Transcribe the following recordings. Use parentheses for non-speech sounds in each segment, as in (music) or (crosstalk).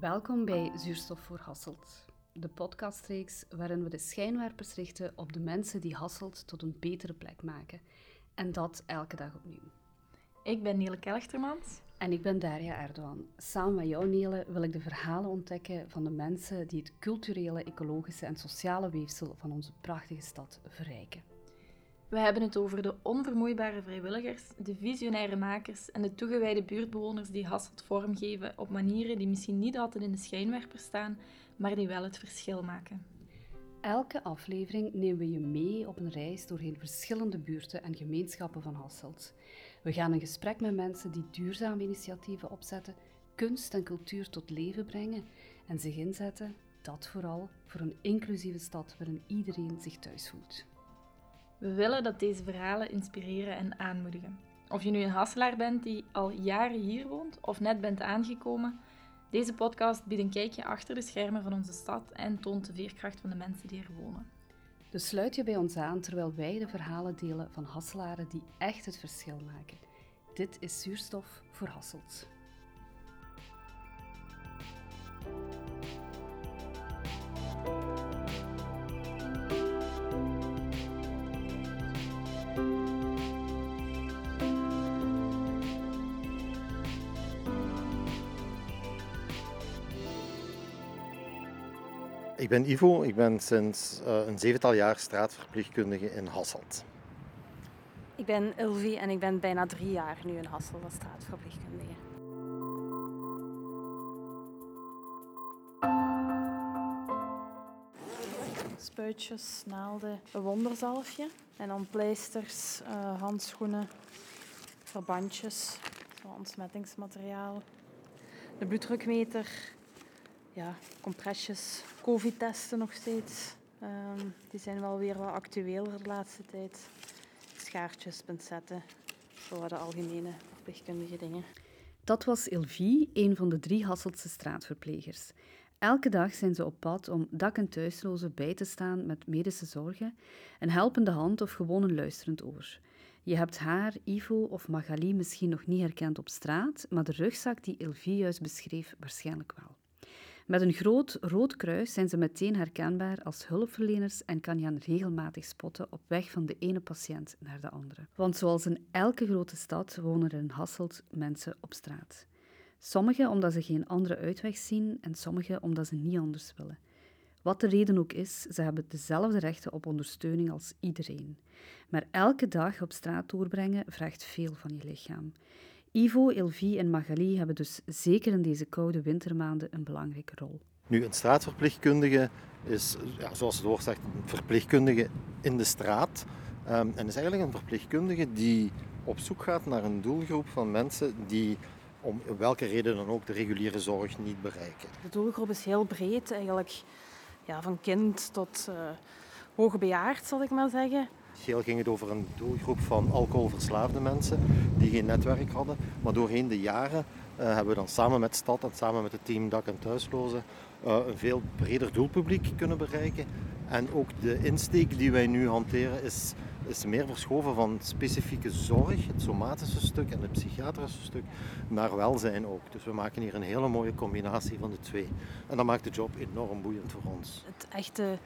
Welkom bij Zuurstof voor Hasselt, de podcastreeks waarin we de schijnwerpers richten op de mensen die Hasselt tot een betere plek maken. En dat elke dag opnieuw. Ik ben Niele Kelchtermans. En ik ben Daria Erdogan. Samen met jou, Nele, wil ik de verhalen ontdekken van de mensen die het culturele, ecologische en sociale weefsel van onze prachtige stad verrijken. We hebben het over de onvermoeibare vrijwilligers, de visionaire makers en de toegewijde buurtbewoners die Hasselt vormgeven op manieren die misschien niet altijd in de schijnwerper staan, maar die wel het verschil maken. Elke aflevering nemen we je mee op een reis doorheen verschillende buurten en gemeenschappen van Hasselt. We gaan in gesprek met mensen die duurzame initiatieven opzetten, kunst en cultuur tot leven brengen en zich inzetten, dat vooral, voor een inclusieve stad waarin iedereen zich thuis voelt. We willen dat deze verhalen inspireren en aanmoedigen. Of je nu een Hasselaar bent die al jaren hier woont of net bent aangekomen, deze podcast biedt een kijkje achter de schermen van onze stad en toont de veerkracht van de mensen die er wonen. Dus sluit je bij ons aan terwijl wij de verhalen delen van Hasselaren die echt het verschil maken. Dit is Zuurstof voor Hasselt. Ik ben Ivo, ik ben sinds uh, een zevental jaar straatverpleegkundige in Hasselt. Ik ben Ilvi en ik ben bijna drie jaar nu in Hasselt als straatverpleegkundige. Spuitjes, naalden, een wonderzalfje en dan pleisters, uh, handschoenen, verbandjes, ontsmettingsmateriaal, de bloeddrukmeter, ja, compressjes, covid-testen nog steeds. Um, die zijn wel weer wat actueler de laatste tijd. Schaartjes, pincetten, zo de algemene verpleegkundige dingen. Dat was Ilvie, een van de drie Hasseltse straatverplegers. Elke dag zijn ze op pad om dak- en thuislozen bij te staan met medische zorgen, een helpende hand of gewoon een luisterend oor. Je hebt haar, Ivo of Magali misschien nog niet herkend op straat, maar de rugzak die Ilvie juist beschreef waarschijnlijk wel. Met een groot rood kruis zijn ze meteen herkenbaar als hulpverleners en kan je hen regelmatig spotten op weg van de ene patiënt naar de andere. Want zoals in elke grote stad wonen er in Hasselt mensen op straat. Sommigen omdat ze geen andere uitweg zien en sommigen omdat ze niet anders willen. Wat de reden ook is, ze hebben dezelfde rechten op ondersteuning als iedereen. Maar elke dag op straat doorbrengen vraagt veel van je lichaam. Ivo, Elvie en Magali hebben dus zeker in deze koude wintermaanden een belangrijke rol. Nu, een straatverpleegkundige is, ja, zoals het woord zegt, een verpleegkundige in de straat. Um, en is eigenlijk een verpleegkundige die op zoek gaat naar een doelgroep van mensen die om welke reden dan ook de reguliere zorg niet bereiken. De doelgroep is heel breed, eigenlijk ja, van kind tot uh, hoogbejaard, zal ik maar zeggen. Geel ging het over een doelgroep van alcoholverslaafde mensen die geen netwerk hadden. Maar doorheen de jaren uh, hebben we dan samen met Stad en samen met het team Dak en Thuislozen uh, een veel breder doelpubliek kunnen bereiken. En ook de insteek die wij nu hanteren is, is meer verschoven van specifieke zorg, het somatische stuk en het psychiatrische stuk, naar welzijn ook. Dus we maken hier een hele mooie combinatie van de twee. En dat maakt de job enorm boeiend voor ons. Het echte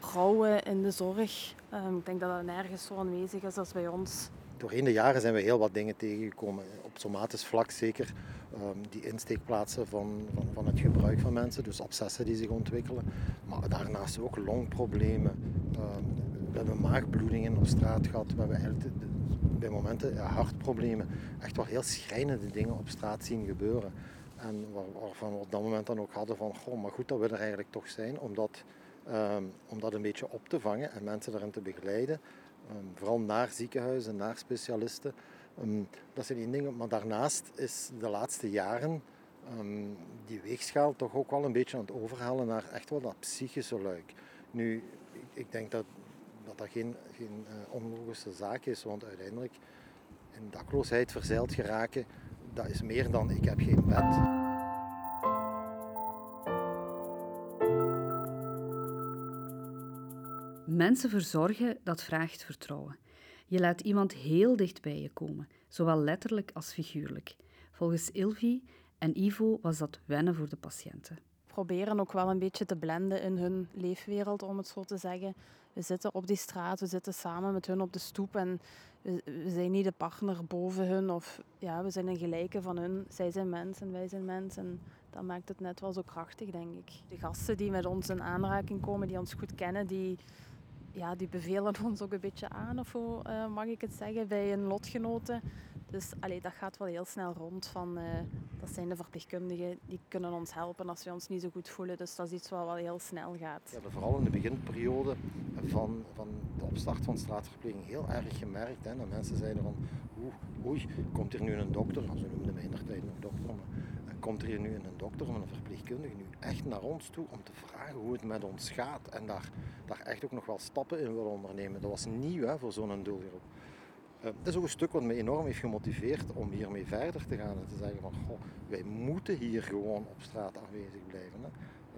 rouwen in de zorg. Um, ik denk dat dat nergens zo aanwezig is als bij ons. Doorheen de jaren zijn we heel wat dingen tegengekomen. Op somatisch vlak zeker um, die insteekplaatsen van, van, van, het gebruik van mensen, dus abscessen die zich ontwikkelen. Maar daarnaast ook longproblemen. Um, we hebben maagbloedingen op straat gehad. We hebben bij momenten ja, hartproblemen. Echt wel heel schrijnende dingen op straat zien gebeuren. En waarvan we op dat moment dan ook hadden van, goh, maar goed dat we er eigenlijk toch zijn, omdat Um, om dat een beetje op te vangen en mensen daarin te begeleiden. Um, vooral naar ziekenhuizen, naar specialisten. Um, dat zijn één dingen. Maar daarnaast is de laatste jaren die weegschaal toch ook wel een beetje aan het overhalen naar echt wel dat psychische luik. Nu, ik, ik denk dat dat, geen, geen uh, onlogische zaak is, want uiteindelijk in dakloosheid verzeild geraken, dat is meer dan ik heb geen bed. Mensen verzorgen, dat vraagt vertrouwen. Je laat iemand heel dicht bij je komen, zowel letterlijk als figuurlijk. Volgens Ilvi En Ivo was dat wennen voor de patiënten. Proberen ook wel een beetje te blenden in hun leefwereld, om het zo te zeggen. We zitten op die straat, we zitten samen met hun op de stoep en we, zijn niet de partner boven hun of ja, we zijn een gelijke van hun. Zij zijn mens en wij zijn mens en dat maakt het net wel zo krachtig, denk ik. De gasten die met ons in aanraking komen, die ons goed kennen, die, ja, die bevelen (laughs) ons ook een beetje aan, of hoe uh, mag ik het zeggen, bij een lotgenoten. Dus allee, dat gaat wel heel snel rond. Van, uh, dat zijn de verpleegkundigen, die kunnen ons helpen als we ons niet zo goed voelen. Dus dat is iets wat wel heel snel gaat. Ja, vooral in de beginperiode van, van de opstart van straatverpleging heel erg gemerkt. Hè, dat mensen zeiden van, oei, komt hier nu een dokter? Nou, ze noemden mij in de tijd nog dokter. Komt er hier nu een dokter of een verpleegkundige nu echt naar ons toe om te vragen hoe het met ons gaat? En daar, daar echt ook nog wel stappen in wil ondernemen. Dat was nieuw hè, voor zo'n doelgroep. Uh, dat is ook een stuk wat me enorm heeft gemotiveerd om hiermee verder te gaan en te zeggen van goh, wij moeten hier gewoon op straat aanwezig blijven. Hè.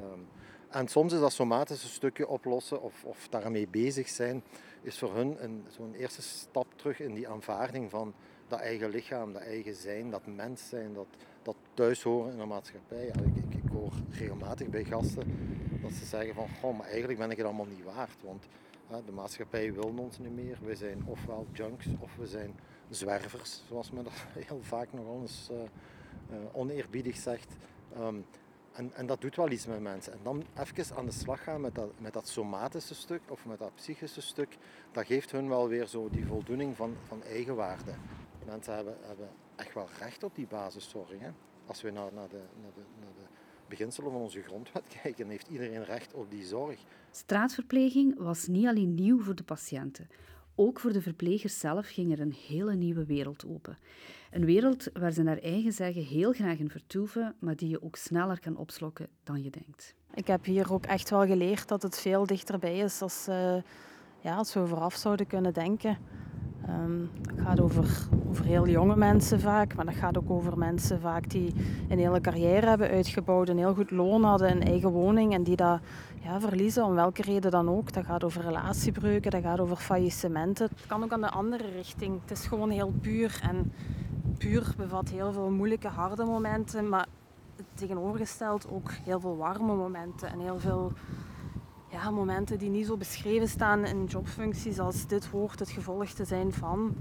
Um, en soms is dat somatische stukje oplossen of, of daarmee bezig zijn, is voor hun zo'n eerste stap terug in die aanvaarding van dat eigen lichaam, dat eigen zijn, dat mens zijn, dat, dat thuis horen in een maatschappij. Ja, ik, ik, ik, hoor regelmatig bij gasten dat ze zeggen van, goh, maar eigenlijk ben ik het allemaal niet waard. Want de maatschappij wil ons niet meer. We zijn ofwel junks of we zijn zwervers, zoals men dat (laughs) heel vaak nog eens uh, uh, oneerbiedig zegt. Um, en, en, dat doet wel iets met mensen. En dan even aan de slag gaan met dat, met dat somatische stuk of met dat psychische stuk, dat geeft hun wel weer zo die voldoening van, van eigenwaarde. Mensen hebben, hebben echt wel recht op die basiszorg. Hè? Als we naar, naar, de, naar, de, naar de beginselen van onze grondwet (laughs) kijken, heeft iedereen recht op die zorg. Straatverpleging was niet alleen nieuw voor de patiënten. Ook voor de verplegers zelf ging er een hele nieuwe wereld open. Een wereld waar ze naar eigen zeggen heel graag in vertoeven, maar die je ook sneller kan opslokken dan je denkt. Ik heb hier ook echt wel geleerd dat het veel dichterbij is als, uh, ja, als we vooraf zouden kunnen denken. Um, dat gaat over, over heel jonge mensen vaak, maar dat gaat ook over mensen vaak die een hele carrière hebben uitgebouwd, een heel goed loon hadden, een eigen woning en die dat ja, verliezen, om welke reden dan ook. Dat gaat over relatiebreuken, dat gaat over faillissementen. Het kan ook aan de andere richting. Het is gewoon heel puur en puur bevat heel veel moeilijke, harde momenten, maar tegenovergesteld ook heel veel warme momenten en heel veel ja, momenten die niet zo beschreven staan in jobfuncties als dit hoort het gevolg te zijn van.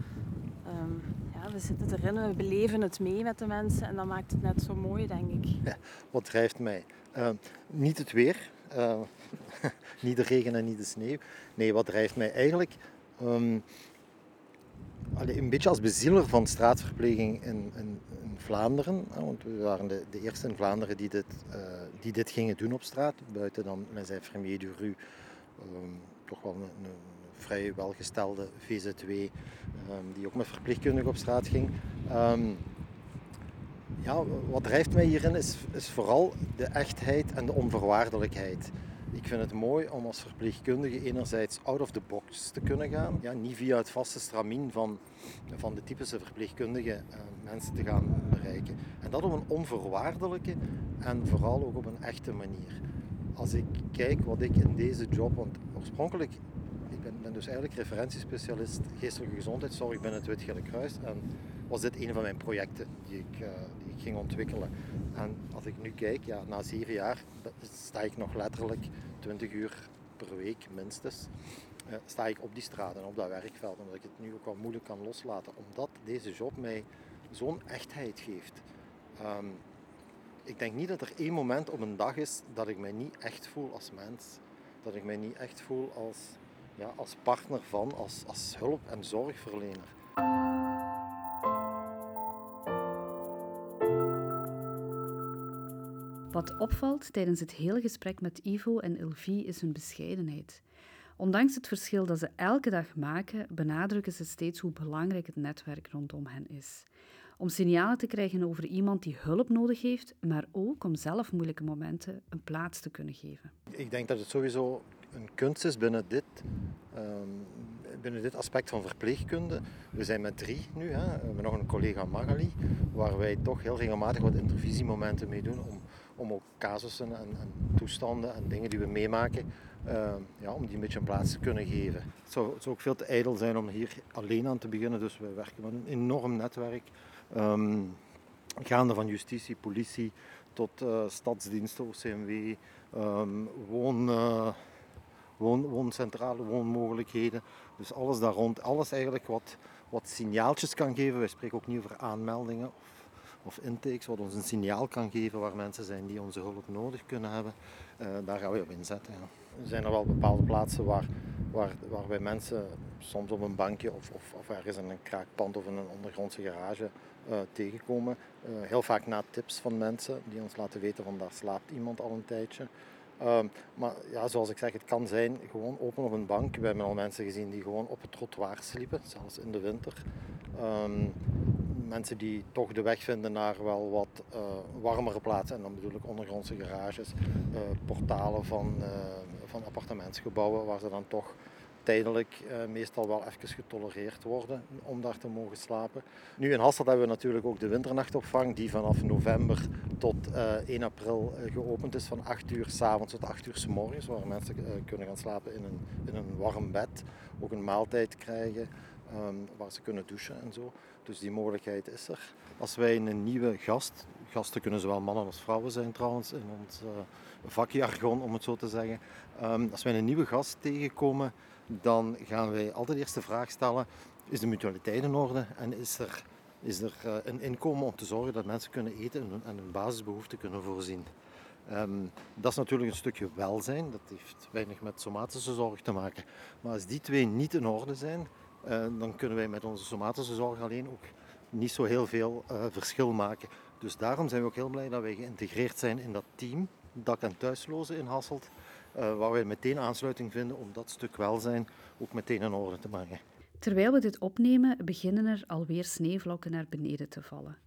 Um, ja, we zitten erin, we beleven het mee met de mensen en dat maakt het net zo mooi, denk ik. Ja, wat drijft mij? Uh, niet het weer, uh, (laughs) niet de regen en niet de sneeuw. Nee, wat drijft mij eigenlijk? Allee, een beetje als bezieler van straatverpleging in, Vlaanderen. Want we waren de, de, eerste in Vlaanderen die dit, uh, die dit gingen doen op straat. Buiten dan zijn Fermier du Rue. Um, toch wel een, vrij welgestelde VZW. Um, die ook met verpleegkundigen op straat ging. Um, ja, wat drijft mij hierin is, is vooral de echtheid en de onvoorwaardelijkheid. Ik vind het mooi om als verpleegkundige enerzijds out of the box te kunnen gaan. Ja, niet via het vaste stramien van, van de typische verpleegkundige uh, mensen te gaan bereiken. En dat op een onvoorwaardelijke en vooral ook op een echte manier. Als ik kijk wat ik in deze job, want oorspronkelijk ik ben, ben dus eigenlijk referentiespecialist geestelijke gezondheidszorg binnen het Wit Gele Kruis. En was dit een van mijn projecten die ik, uh, die ik ging ontwikkelen. En als ik nu kijk, ja, na zeven jaar sta ik nog letterlijk 20 uur per week minstens. Uh, sta ik op die straat en op dat werkveld, omdat ik het nu ook wel moeilijk kan loslaten, omdat deze job mij zo'n echtheid geeft. Um, ik denk niet dat er één moment op een dag is dat ik mij niet echt voel als mens. Dat ik mij niet echt voel als, ja, als partner van, als, als hulp- en zorgverlener. Wat opvalt tijdens het hele gesprek met Ivo en Ilvie is hun bescheidenheid. Ondanks het verschil dat ze elke dag maken, benadrukken ze steeds hoe belangrijk het netwerk rondom hen is. Om signalen te krijgen over iemand die hulp nodig heeft, maar ook om zelf moeilijke momenten een plaats te kunnen geven. Ik denk dat het sowieso een kunst is binnen dit, um, binnen dit aspect van verpleegkunde. We zijn met drie nu. Hè. We hebben nog een collega Magali, waar wij toch heel regelmatig wat intervisiemomenten mee doen om om ook casussen en, en, toestanden en dingen die we meemaken, uh, ja, om die een beetje een plaats te kunnen geven. Het zou, ook veel te ijdel zijn om hier alleen aan te beginnen, dus we werken met een enorm netwerk. Um, gaande van justitie, politie tot uh, stadsdiensten, OCMW, um, woon, uh, woon, wooncentrale, woonmogelijkheden. Dus alles daar rond, alles eigenlijk wat, wat signaaltjes kan geven. Wij spreken ook niet over aanmeldingen of intakes, wat ons een signaal kan geven waar mensen zijn die onze hulp nodig kunnen hebben. Uh, daar gaan we op inzetten. Er zijn er wel bepaalde plaatsen waar, waar, waar wij mensen soms op een bankje of, of, of ergens in een kraakpand of in een ondergrondse garage uh, tegenkomen. Uh, heel vaak na tips van mensen die ons laten weten van daar slaapt iemand al een tijdje. Uh, maar ja, zoals ik zeg, het kan zijn gewoon open op een bank. We hebben al mensen gezien die gewoon op het trottoir sliepen, zelfs in de winter. Um, mensen die toch de weg vinden naar wel wat uh, warmere plaatsen. En dan bedoel ik ondergrondse garages, portalen van, van appartementsgebouwen waar ze dan toch tijdelijk meestal wel even getolereerd worden om daar te mogen slapen. Nu in Hasselt hebben we natuurlijk ook de winternachtopvang die vanaf november tot uh, 1 april geopend is van 8 uur s avonds tot 8 uur s morgens waar mensen kunnen gaan slapen in een, in een warm bed, ook een maaltijd krijgen um, waar ze kunnen douchen en zo. Dus die mogelijkheid is er. Als wij een nieuwe gast, gasten kunnen zowel mannen als vrouwen zijn trouwens in ons vakjargon om het zo te zeggen. Um, als wij een nieuwe gast tegenkomen dan gaan wij altijd eerst de vraag stellen, is de mutualiteit in orde en is er, is er uh, een inkomen om te zorgen dat mensen kunnen eten en hun basisbehoeften kunnen voorzien. Um, dat is natuurlijk een stukje welzijn, dat heeft weinig met somatische zorg te maken. Maar als die twee niet in orde zijn, uh, dan kunnen wij met onze somatische zorg alleen ook niet zo heel veel uh, verschil maken. Dus daarom zijn we ook heel blij dat wij geïntegreerd zijn in dat team dak- en thuislozen in Hasselt. Uh, waar we meteen aansluiting vinden om dat stuk welzijn ook meteen in orde te brengen. Terwijl we dit opnemen, beginnen er alweer sneeuwvlokken naar beneden te vallen.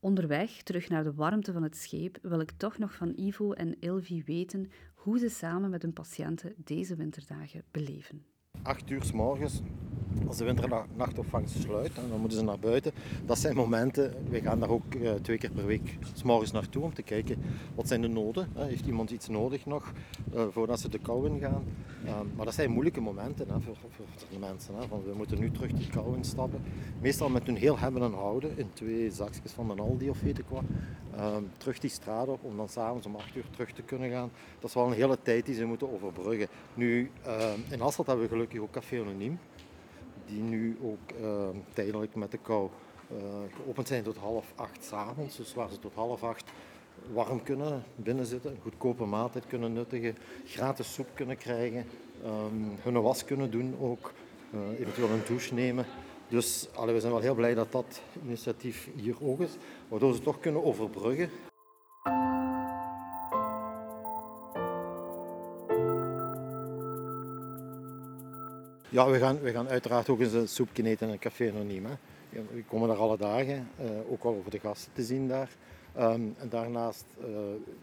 Onderweg, terug naar de warmte van het scheep, wil ik toch nog van Ivo en Ilvi weten hoe ze samen met hun patiënten deze winterdagen beleven. Acht uur s morgens als de winternachtopvang sluit en dan moeten ze naar buiten. Dat zijn momenten, we gaan daar ook uh, twee keer per week s morgens naartoe om te kijken wat zijn de noden. Heeft iemand iets nodig nog uh, voordat ze de kou in gaan. maar dat zijn moeilijke momenten voor, de mensen. We moeten nu terug die kou instappen. Meestal met hun heel hebben en houden in twee zakjes van de Aldi of weet ik wat. terug die straat om dan s'avonds om 8 uur terug te kunnen gaan. Dat is wel een hele tijd die ze moeten overbruggen. Nu, in Hasselt hebben we gelukkig ook Café Anoniem die nu ook uh, tijdelijk met de kou uh, geopend zijn tot half acht s'avonds. Dus waar ze tot half acht warm kunnen binnenzitten, een goedkope maaltijd kunnen nuttigen, gratis soep kunnen krijgen, um, hun was kunnen doen ook, uh, eventueel een douche nemen. Dus we zijn wel heel blij dat dat initiatief hier ook is, waardoor ze toch kunnen overbruggen We gaan, we gaan uiteraard ook eens een soepje eten in een café anoniem. Hè. We komen daar alle dagen, uh, ook wel over de gasten te zien daar. Um, en daarnaast, uh,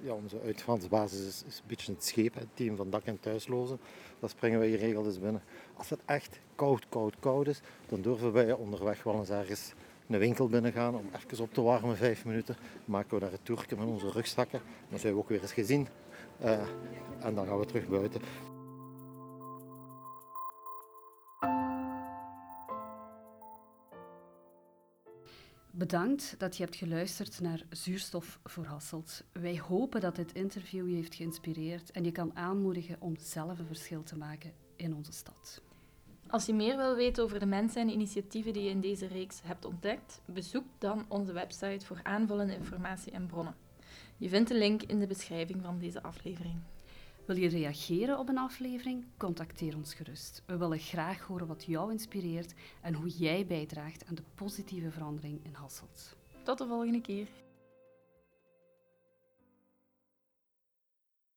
ja, onze uitvalsbasis is, is, een beetje het scheep, het team van dak- en thuislozen. Daar springen wij geregeld eens binnen. Als het echt koud, koud, koud is, dan durven wij onderweg wel eens ergens een winkel binnen gaan om even op te warmen, vijf minuten. Maken we daar een toertje met onze rugzakken. Dan zijn we ook weer eens gezien. Uh, en dan gaan we terug buiten. Bedankt dat je hebt geluisterd naar Zuurstof voor Hasselt. Wij hopen dat dit interview je heeft geïnspireerd en je kan aanmoedigen om zelf een verschil te maken in onze stad. Als je meer wil weten over de mensen en initiatieven die je in deze reeks hebt ontdekt, bezoek dan onze website voor aanvullende informatie en bronnen. Je vindt de link in de beschrijving van deze aflevering. Wil je reageren op een aflevering? Contacteer ons gerust. We willen graag horen wat jou inspireert en hoe jij bijdraagt aan de positieve verandering in Hasselt. Tot de volgende keer.